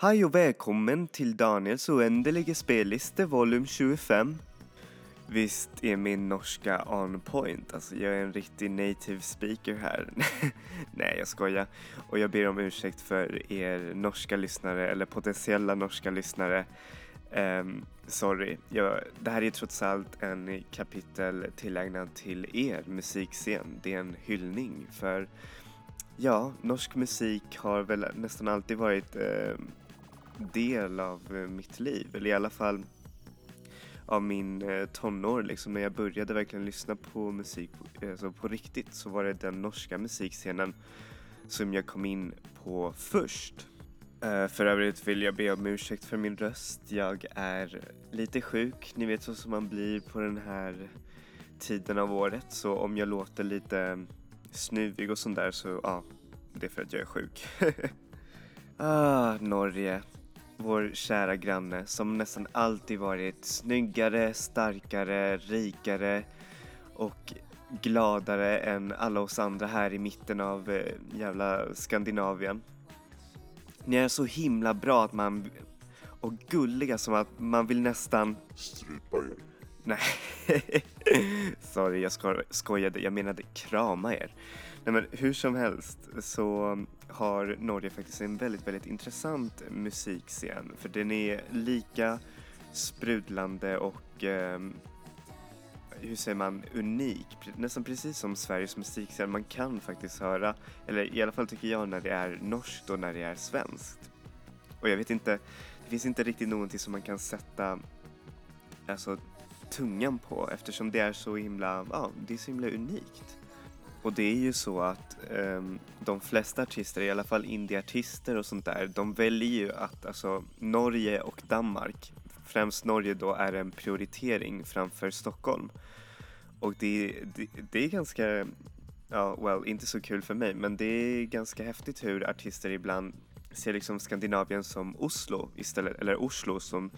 Hej och välkommen till Daniels oändliga spellista volym 25. Visst är min norska on point, alltså jag är en riktig native speaker här. Nej, jag skojar. Och jag ber om ursäkt för er norska lyssnare, eller potentiella norska lyssnare. Um, sorry, jag, det här är trots allt en kapitel tillägnad till er musikscen. Det är en hyllning för Ja, norsk musik har väl nästan alltid varit eh, del av eh, mitt liv, eller i alla fall av min eh, tonår liksom. När jag började verkligen lyssna på musik eh, alltså på riktigt så var det den norska musikscenen som jag kom in på först. För övrigt vill jag be om ursäkt för min röst. Jag är lite sjuk, ni vet så som man blir på den här tiden av året. Så om jag låter lite snuvig och sånt där så ja, det är för att jag är sjuk. ah, Norge. Vår kära granne som nästan alltid varit snyggare, starkare, rikare och gladare än alla oss andra här i mitten av eh, jävla Skandinavien. Ni är så himla bra att man och gulliga som att man vill nästan Strypa er. Nej, sorry jag sko skojade. Jag menade krama er. Nej men hur som helst så har Norge faktiskt en väldigt, väldigt intressant musikscen. För den är lika sprudlande och eh, hur säger man, unik. Nästan precis som Sveriges musikscen. Man kan faktiskt höra, eller i alla fall tycker jag när det är norskt och när det är svenskt. Och jag vet inte, det finns inte riktigt någonting som man kan sätta alltså, tungan på eftersom det är så himla, ja, det är så himla unikt. Och det är ju så att um, de flesta artister, i alla fall indieartister och sånt där, de väljer ju att alltså Norge och Danmark, främst Norge då, är en prioritering framför Stockholm. Och det, det, det är ganska, ja, well, inte så kul för mig, men det är ganska häftigt hur artister ibland ser liksom Skandinavien som Oslo istället, eller Oslo som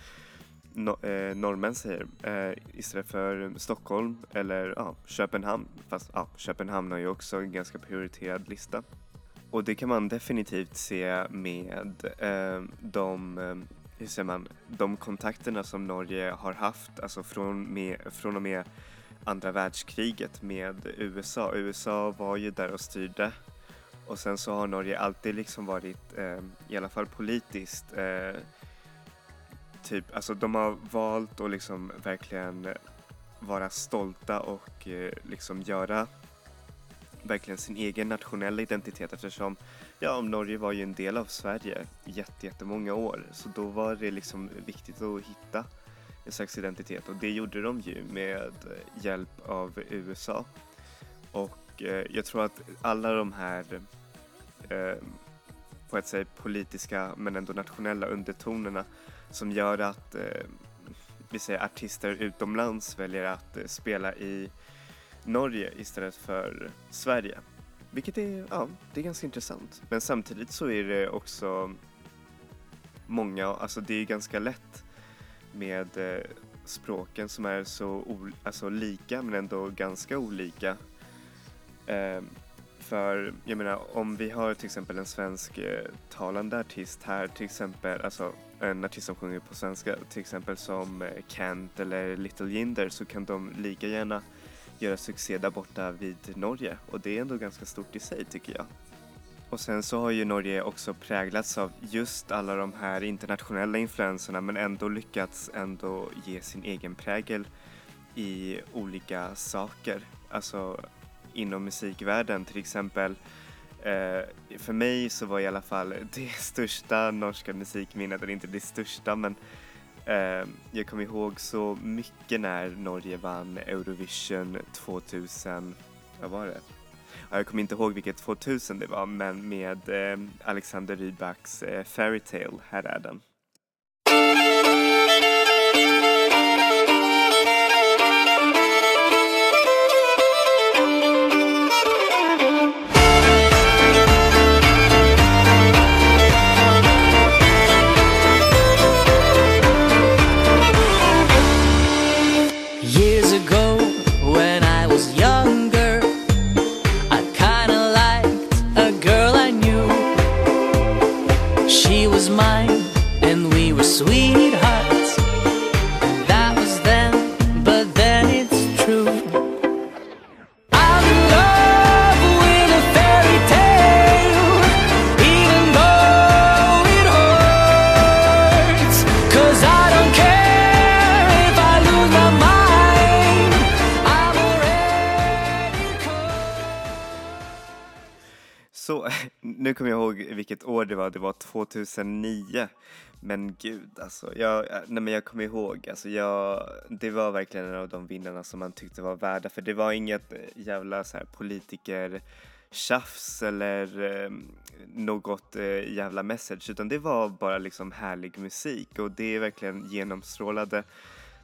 no, eh, norrmän säger eh, istället för Stockholm eller ja, Köpenhamn. Fast ja, Köpenhamn har ju också en ganska prioriterad lista. Och det kan man definitivt se med eh, de, eh, hur säger man, de kontakterna som Norge har haft, alltså från, med, från och med andra världskriget med USA. USA var ju där och styrde och sen så har Norge alltid liksom varit, eh, i alla fall politiskt, eh, typ, alltså de har valt att liksom verkligen vara stolta och eh, liksom göra verkligen sin egen nationella identitet eftersom ja, Norge var ju en del av Sverige jätte, jättemånga år så då var det liksom viktigt att hitta en slags identitet och det gjorde de ju med hjälp av USA. Och eh, jag tror att alla de här eh, på ett sätt politiska men ändå nationella undertonerna som gör att eh, vi säger artister utomlands väljer att eh, spela i Norge istället för Sverige. Vilket är, ja, det är ganska intressant. Men samtidigt så är det också många, alltså det är ganska lätt med eh, språken som är så alltså lika men ändå ganska olika. Eh, för jag menar om vi har till exempel en svensk eh, talande artist här till exempel, alltså en artist som sjunger på svenska till exempel som eh, Kent eller Little Jinder så kan de lika gärna göra succé där borta vid Norge och det är ändå ganska stort i sig tycker jag. Och sen så har ju Norge också präglats av just alla de här internationella influenserna men ändå lyckats ändå ge sin egen prägel i olika saker. Alltså inom musikvärlden till exempel Eh, för mig så var i alla fall det största norska musikminnet, eller inte det största men eh, jag kommer ihåg så mycket när Norge vann Eurovision 2000, vad var det? Ja, jag kommer inte ihåg vilket 2000 det var men med eh, Alexander Rybaks eh, Fairytale, här är den. Det var, 2009. Men gud alltså, jag, nej men jag kommer ihåg, alltså jag, det var verkligen en av de vinnarna som man tyckte var värda för det var inget eh, jävla så här politiker tjafs eller eh, något eh, jävla message utan det var bara liksom härlig musik och det verkligen genomstrålade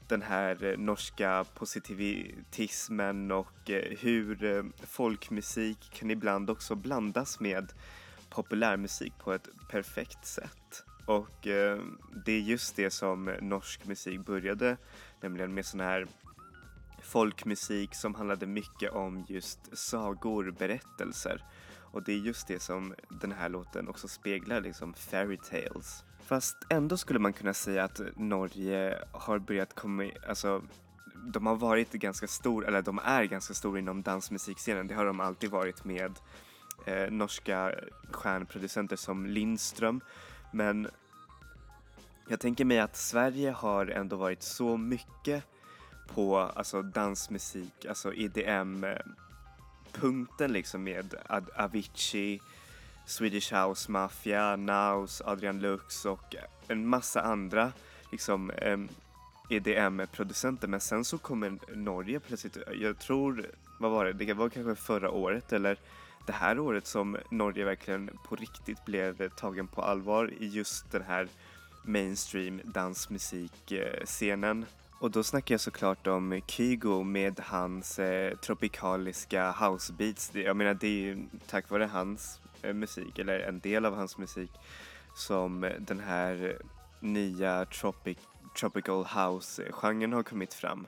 den här eh, norska positivismen och eh, hur eh, folkmusik kan ibland också blandas med populärmusik på ett perfekt sätt. Och eh, det är just det som norsk musik började, nämligen med sån här folkmusik som handlade mycket om just sagor, berättelser. Och det är just det som den här låten också speglar, liksom fairy tales. Fast ändå skulle man kunna säga att Norge har börjat komma, alltså de har varit ganska stor, eller de är ganska stora inom dansmusikscenen. Det har de alltid varit med eh, norska stjärnproducenter som Lindström. Men jag tänker mig att Sverige har ändå varit så mycket på alltså dansmusik, alltså EDM-punkten liksom med Avicii, Swedish House Mafia, Naus, Adrian Lux och en massa andra liksom EDM-producenter. Men sen så kommer Norge plötsligt, jag tror, vad var det, det var kanske förra året eller det här året som Norge verkligen på riktigt blev tagen på allvar i just den här mainstream dansmusikscenen. Och då snackar jag såklart om Kygo med hans eh, tropikaliska housebeats. Jag menar det är ju tack vare hans Eh, musik, eller en del av hans musik, som den här nya tropic, tropical house-genren har kommit fram.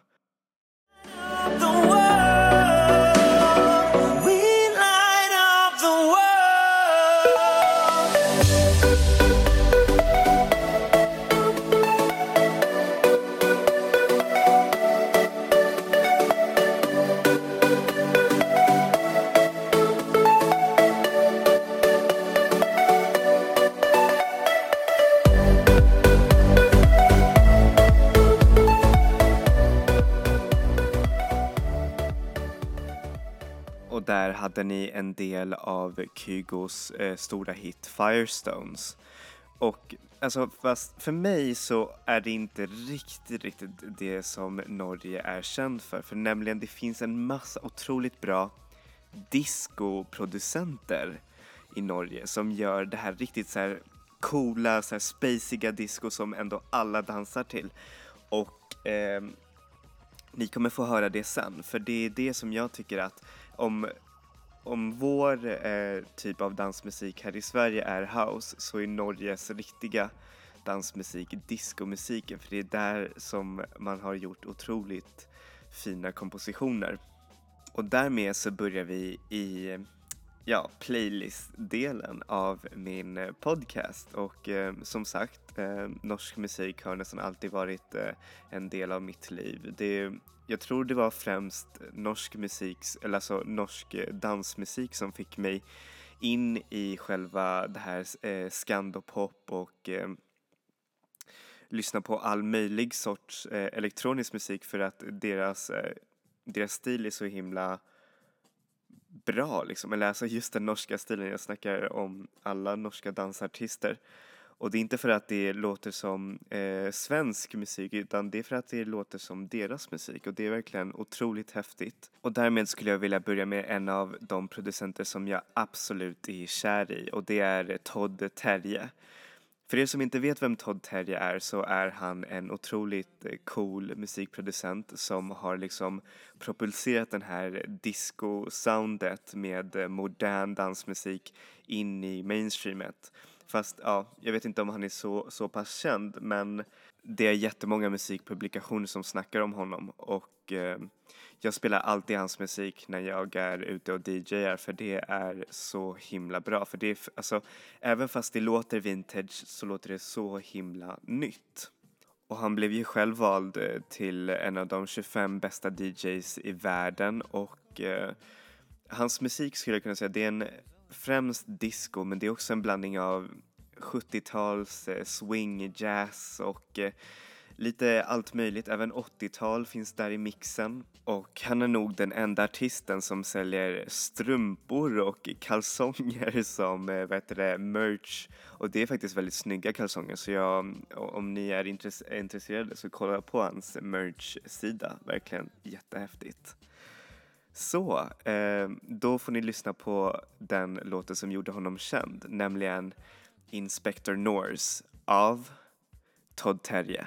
Hade ni en del av Kygos eh, stora hit Firestones. Och alltså, fast för mig så är det inte riktigt, riktigt det som Norge är känd för. För nämligen det finns en massa otroligt bra discoproducenter i Norge som gör det här riktigt så här coola, så här spaciga disco som ändå alla dansar till. Och eh, ni kommer få höra det sen, för det är det som jag tycker att om, om vår eh, typ av dansmusik här i Sverige är house så är Norges riktiga dansmusik discomusiken för det är där som man har gjort otroligt fina kompositioner. Och därmed så börjar vi i ja, playlist-delen av min podcast och eh, som sagt, eh, norsk musik har nästan alltid varit eh, en del av mitt liv. Det, jag tror det var främst norsk musik, eller alltså norsk eh, dansmusik som fick mig in i själva det här eh, skandopop och eh, lyssna på all möjlig sorts eh, elektronisk musik för att deras, deras stil är så himla bra liksom, eller alltså just den norska stilen, jag snackar om alla norska dansartister. Och det är inte för att det låter som eh, svensk musik utan det är för att det låter som deras musik och det är verkligen otroligt häftigt. Och därmed skulle jag vilja börja med en av de producenter som jag absolut är kär i och det är Todd Terje. För er som inte vet vem Todd Terje är så är han en otroligt eh, cool musikproducent som har liksom propulserat den här disco-soundet med eh, modern dansmusik in i mainstreamet. Fast ja, jag vet inte om han är så, så pass känd men det är jättemånga musikpublikationer som snackar om honom och eh, jag spelar alltid hans musik när jag är ute och DJar för det är så himla bra. För det är, alltså, även fast det låter vintage så låter det så himla nytt. Och han blev ju själv vald eh, till en av de 25 bästa DJs i världen och eh, hans musik skulle jag kunna säga, det är en främst disco men det är också en blandning av 70-tals eh, swing, jazz och eh, lite allt möjligt, även 80-tal finns där i mixen. Och han är nog den enda artisten som säljer strumpor och kalsonger som eh, vad heter det, merch. Och det är faktiskt väldigt snygga kalsonger så jag, om ni är intresserade så kolla på hans merch-sida, verkligen jättehäftigt. Så, eh, då får ni lyssna på den låten som gjorde honom känd, nämligen Inspector Norse av Todd Terje.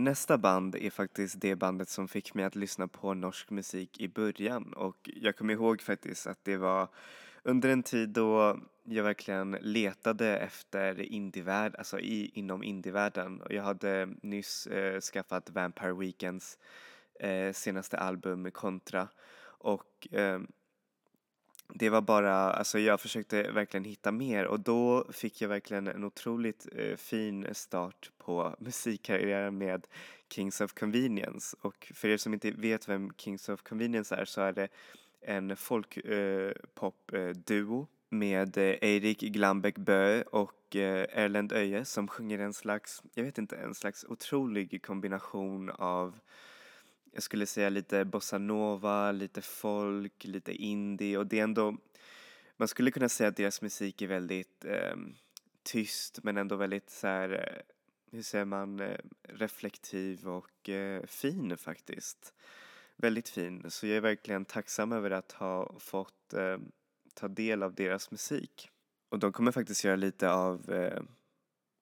Nästa band är faktiskt det bandet som fick mig att lyssna på norsk musik i början. Och jag kommer ihåg faktiskt att det var under en tid då jag verkligen letade efter indievärld, alltså i, inom indievärlden. Och jag hade nyss eh, skaffat Vampire Weekends eh, senaste album Contra. Och eh, det var bara, alltså jag försökte verkligen hitta mer och då fick jag verkligen en otroligt eh, fin start på musikkarriären med Kings of Convenience. Och för er som inte vet vem Kings of Convenience är så är det en folkpopduo eh, eh med eh, Eirik Glambeck Bö och eh, Erlend Öje som sjunger en slags, jag vet inte, en slags otrolig kombination av jag skulle säga lite bossanova, lite folk, lite indie och det är ändå, man skulle kunna säga att deras musik är väldigt eh, tyst men ändå väldigt så här, eh, hur säger man, eh, reflektiv och eh, fin faktiskt. Väldigt fin, så jag är verkligen tacksam över att ha fått eh, ta del av deras musik. Och de kommer faktiskt göra lite av eh,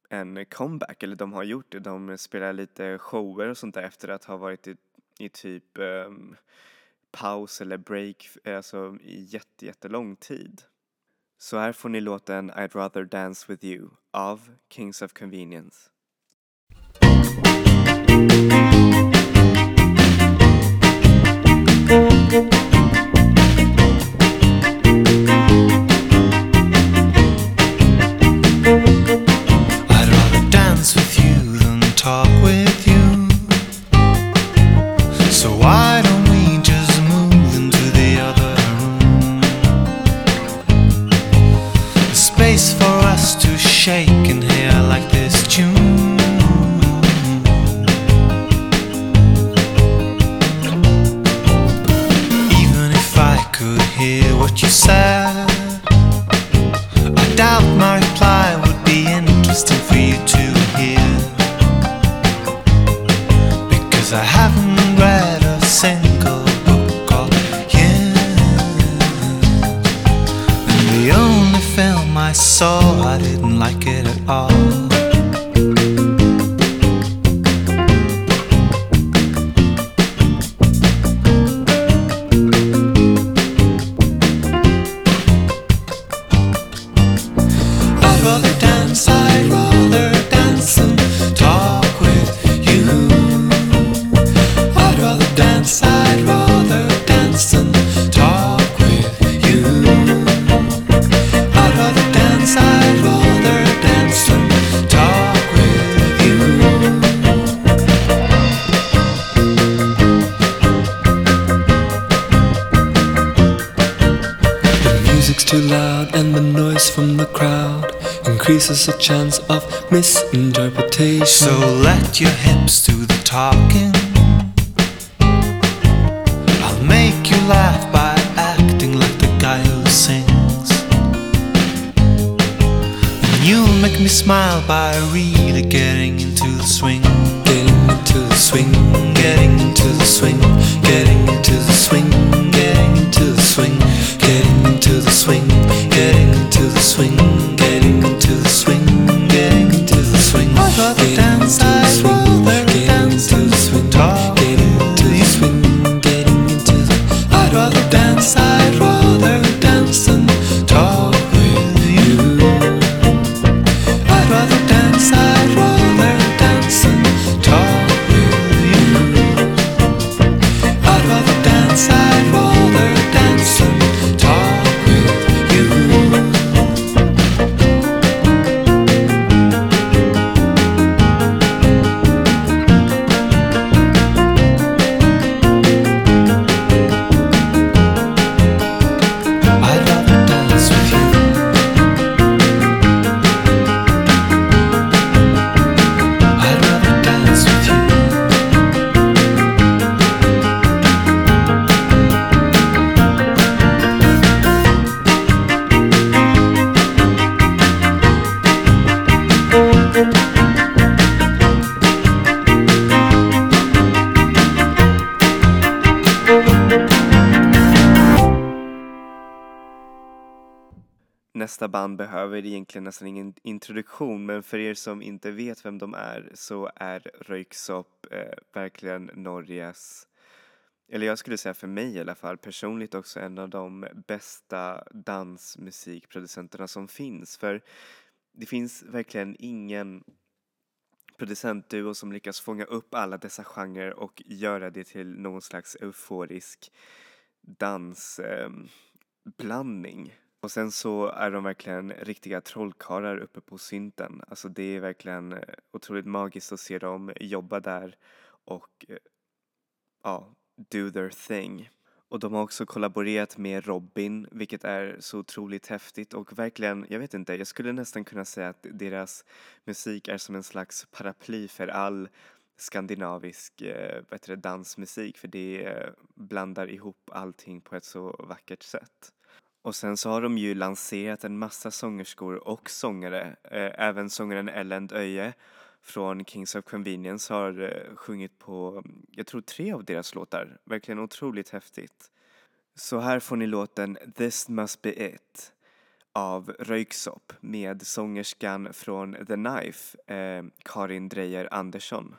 en comeback, eller de har gjort det. De spelar lite shower och sånt där efter att ha varit i i typ um, paus eller break, alltså i jätte, jättelång tid. Så här får ni låten I'd rather dance with you av Kings of Convenience. I'd your hips to the talking. I'll make you laugh by acting like the guy who sings. And you'll make me smile by really getting into the swing. Getting into the swing, getting into the swing, getting into the swing, getting into the swing, getting into the swing, getting into the swing, getting into the swing, Nästa band behöver egentligen nästan ingen introduktion men för er som inte vet vem de är så är Röyksopp eh, verkligen Norges eller jag skulle säga för mig i alla fall personligt också en av de bästa dansmusikproducenterna som finns för det finns verkligen ingen producentduo som lyckas fånga upp alla dessa genrer och göra det till någon slags euforisk dansblandning. Eh, och sen så är de verkligen riktiga trollkarlar uppe på synten. Alltså det är verkligen eh, otroligt magiskt att se dem jobba där och eh, ja, do their thing. Och de har också kollaborerat med Robin, vilket är så otroligt häftigt och verkligen, jag vet inte, jag skulle nästan kunna säga att deras musik är som en slags paraply för all skandinavisk eh, bättre dansmusik för det eh, blandar ihop allting på ett så vackert sätt. Och sen så har de ju lanserat en massa sångerskor och sångare. Eh, även sångaren Ellen Öje från Kings of Convenience har eh, sjungit på, jag tror tre av deras låtar. Verkligen otroligt häftigt. Så här får ni låten This must be it av Röyksopp med sångerskan från The Knife, eh, Karin Dreyer Andersson.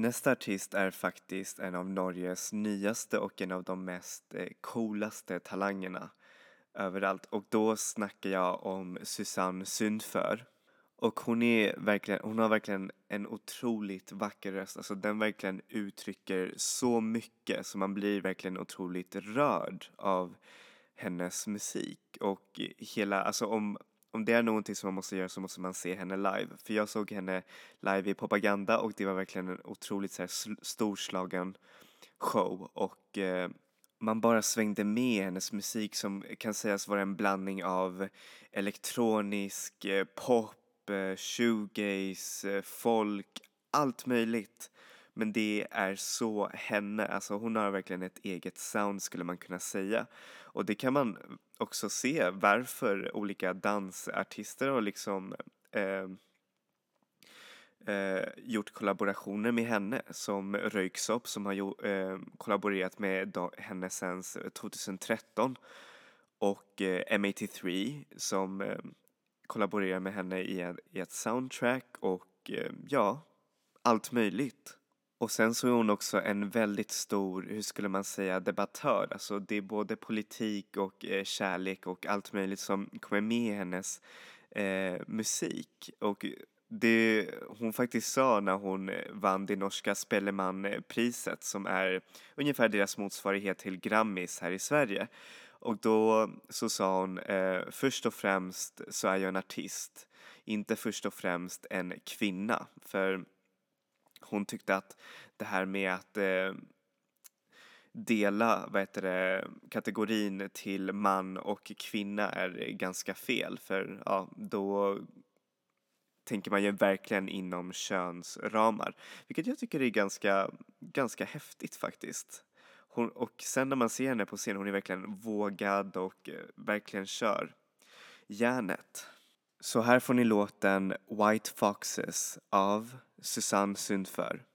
Nästa artist är faktiskt en av Norges nyaste och en av de mest eh, coolaste talangerna överallt. Och då snackar jag om Susanne Sundför. Och hon är verkligen, hon har verkligen en otroligt vacker röst, alltså den verkligen uttrycker så mycket så man blir verkligen otroligt rörd av hennes musik. Och hela, alltså om, om det är någonting som man måste göra så måste man se henne live. För jag såg henne live i Propaganda och det var verkligen en otroligt så här, storslagen show och eh, man bara svängde med hennes musik som kan sägas vara en blandning av elektronisk eh, pop, eh, shoegaze, eh, folk, allt möjligt. Men det är så henne, alltså hon har verkligen ett eget sound skulle man kunna säga. Och det kan man också se varför olika dansartister har liksom eh, eh, gjort kollaborationer med henne som Röyksopp som har jo, eh, kollaborerat med henne sedan 2013 och eh, M83 som eh, kollaborerar med henne i, en, i ett soundtrack och eh, ja, allt möjligt. Och sen så är hon också en väldigt stor, hur skulle man säga, debattör. Alltså det är både politik och eh, kärlek och allt möjligt som kommer med i hennes eh, musik. Och det hon faktiskt sa när hon eh, vann det norska Spellemannpriset som är ungefär deras motsvarighet till Grammis här i Sverige. Och då så sa hon, eh, först och främst så är jag en artist, inte först och främst en kvinna. För hon tyckte att det här med att eh, dela vad heter det, kategorin till man och kvinna är ganska fel för ja, då tänker man ju verkligen inom könsramar. Vilket jag tycker är ganska, ganska häftigt faktiskt. Hon, och sen när man ser henne på scen, hon är verkligen vågad och eh, verkligen kör järnet. Så här får ni låten White Foxes av Susanne Sundför.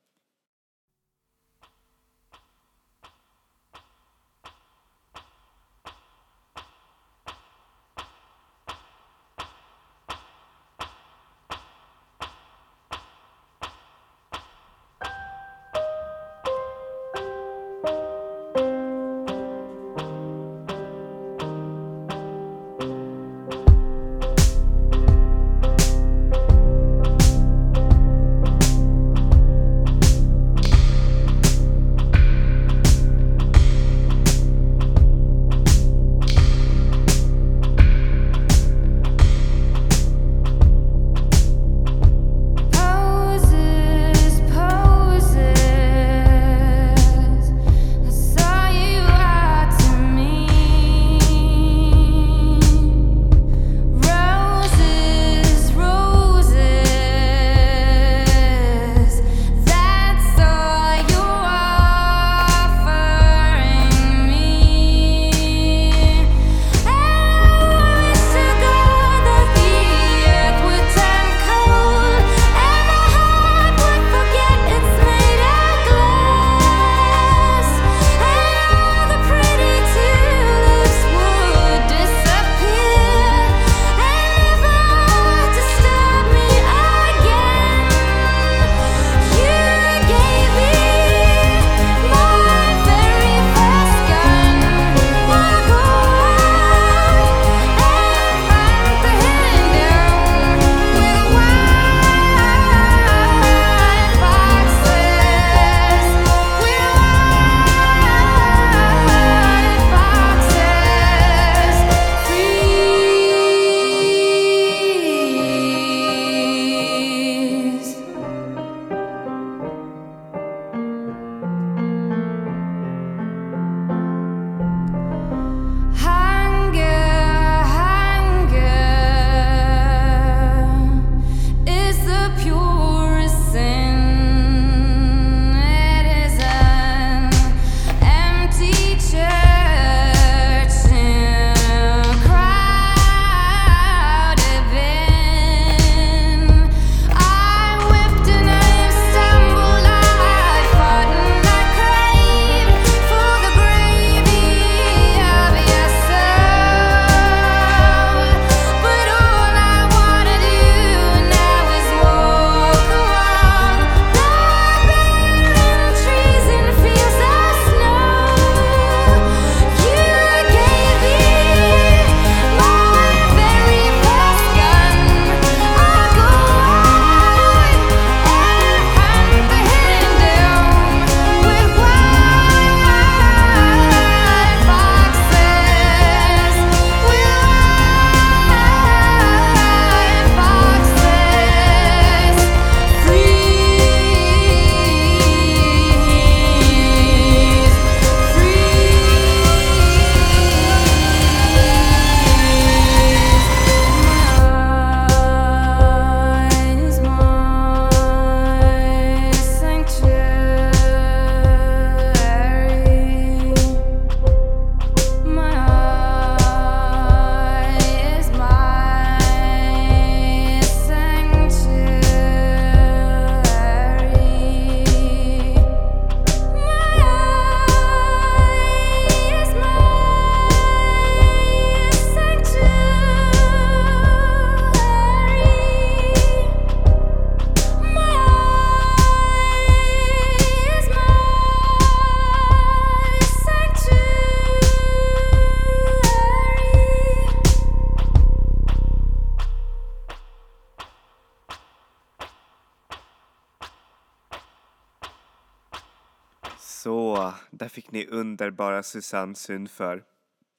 Där fick ni underbara Susanne Sund för.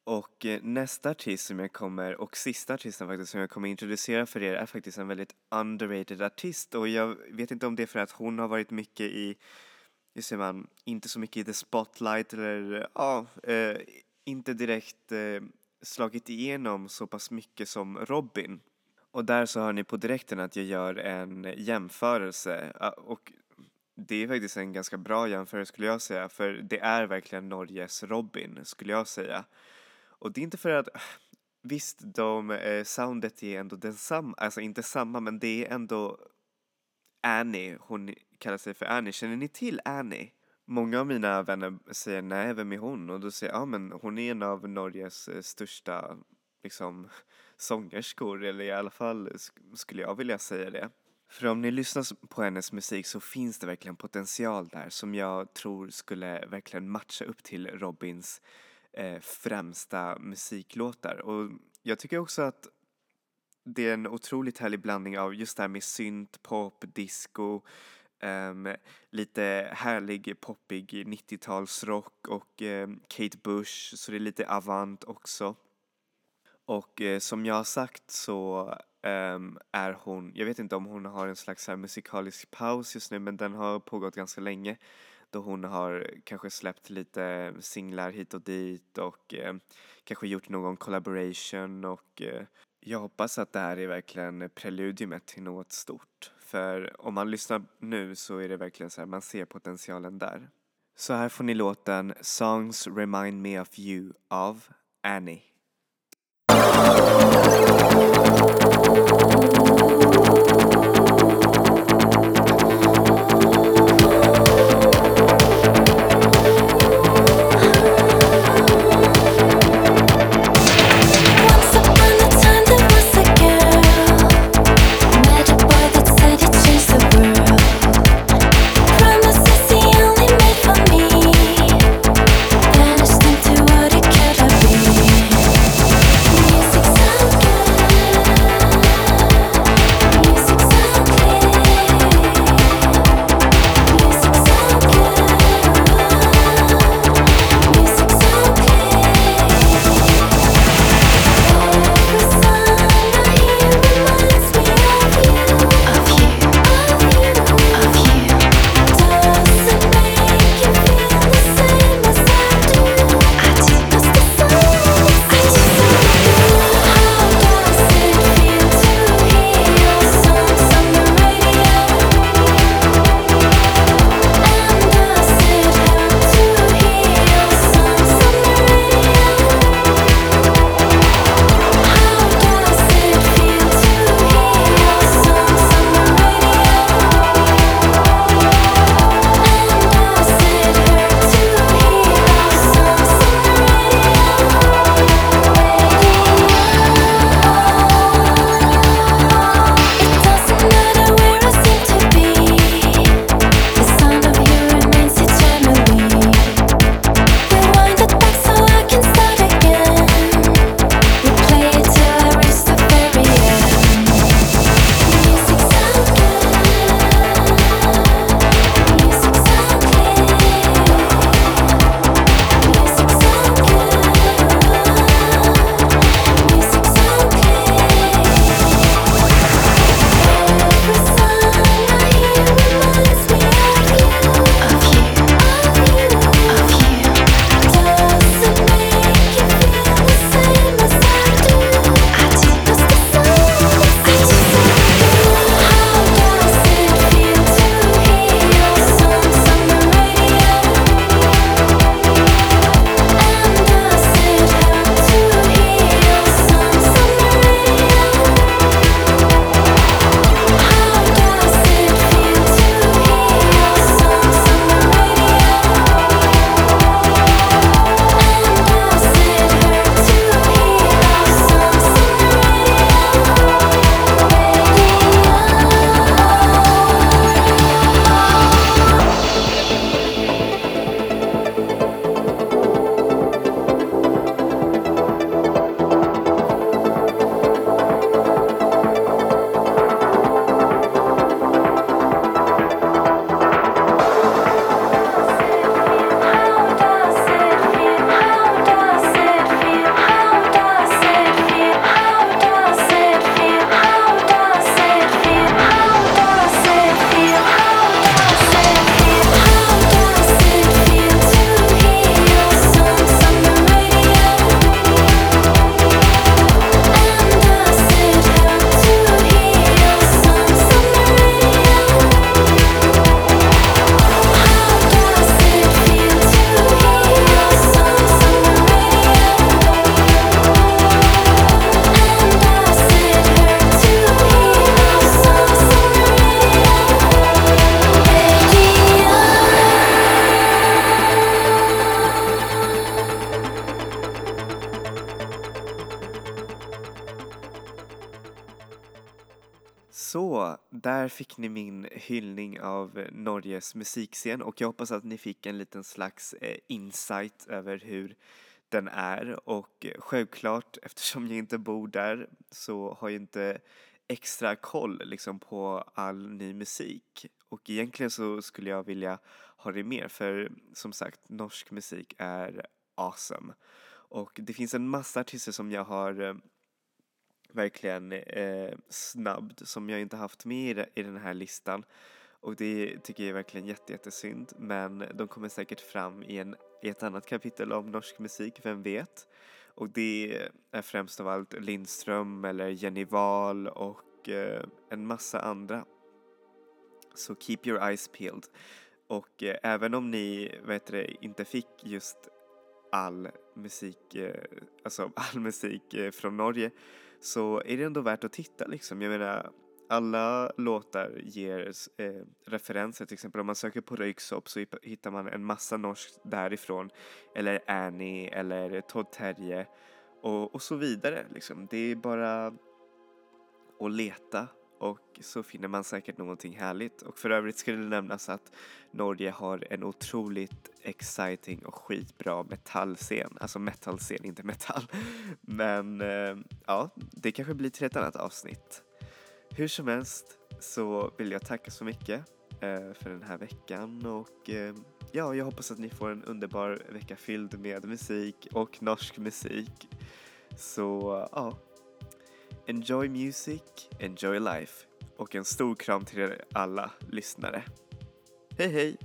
Och eh, nästa artist som jag kommer, och sista artisten faktiskt som jag kommer introducera för er är faktiskt en väldigt underrated artist och jag vet inte om det är för att hon har varit mycket i, hur säger man, inte så mycket i the spotlight eller ja, eh, inte direkt eh, slagit igenom så pass mycket som Robin. Och där så hör ni på direkten att jag gör en jämförelse eh, och det är faktiskt en ganska bra jämförelse skulle jag säga för det är verkligen Norges Robin skulle jag säga. Och det är inte för att Visst, de, eh, soundet är ändå densamma, alltså inte samma men det är ändå Annie, hon kallar sig för Annie. Känner ni till Annie? Många av mina vänner säger nej, vem är hon? Och då säger jag, ja men hon är en av Norges eh, största liksom sångerskor eller i alla fall skulle jag vilja säga det. För om ni lyssnar på hennes musik så finns det verkligen potential där som jag tror skulle verkligen matcha upp till Robins eh, främsta musiklåtar. Och jag tycker också att det är en otroligt härlig blandning av just det här med synt, pop, disco, um, lite härlig poppig 90-talsrock och um, Kate Bush, så det är lite avant också. Och uh, som jag har sagt så um, är hon, jag vet inte om hon har en slags här musikalisk paus just nu men den har pågått ganska länge då hon har kanske släppt lite singlar hit och dit och eh, kanske gjort någon collaboration och eh, jag hoppas att det här är verkligen preludiumet till något stort. För om man lyssnar nu så är det verkligen så här, man ser potentialen där. Så här får ni låten Songs Remind Me of You av Annie där fick ni min hyllning av eh, Norges musikscen. Och jag hoppas att ni fick en liten slags eh, insight över hur den är. Och eh, självklart eftersom jag inte bor där så har jag inte extra koll liksom på all ny musik. Och egentligen så skulle jag vilja ha det mer för som sagt norsk musik är awesome. Och det finns en massa artister som jag har verkligen eh, snabbt som jag inte haft med i den här listan. Och det tycker jag är verkligen jätte, jättesynd. Men de kommer säkert fram i, en, i ett annat kapitel om norsk musik, vem vet? Och det är främst av allt Lindström eller Jenny Wahl och eh, en massa andra. Så keep your eyes peeled. Och eh, även om ni vet det, inte fick just all musik, eh, alltså all musik eh, från Norge så är det ändå värt att titta liksom. Jag menar, alla låtar ger eh, referenser, till exempel om man söker på Röyksopp så hittar man en massa norskt därifrån. Eller Annie eller Todd Terje och, och så vidare liksom. Det är bara att leta och så finner man säkert någonting härligt. Och för övrigt ska det nämnas att Norge har en otroligt exciting och skitbra metallscen. Alltså metallscen, inte metall. Men eh, ja, det kanske blir till ett annat avsnitt. Hur som helst så vill jag tacka så mycket eh, för den här veckan och eh, ja, jag hoppas att ni får en underbar vecka fylld med musik och norsk musik. Så ja, Enjoy music, enjoy life och en stor kram till er alla lyssnare. Hej hej!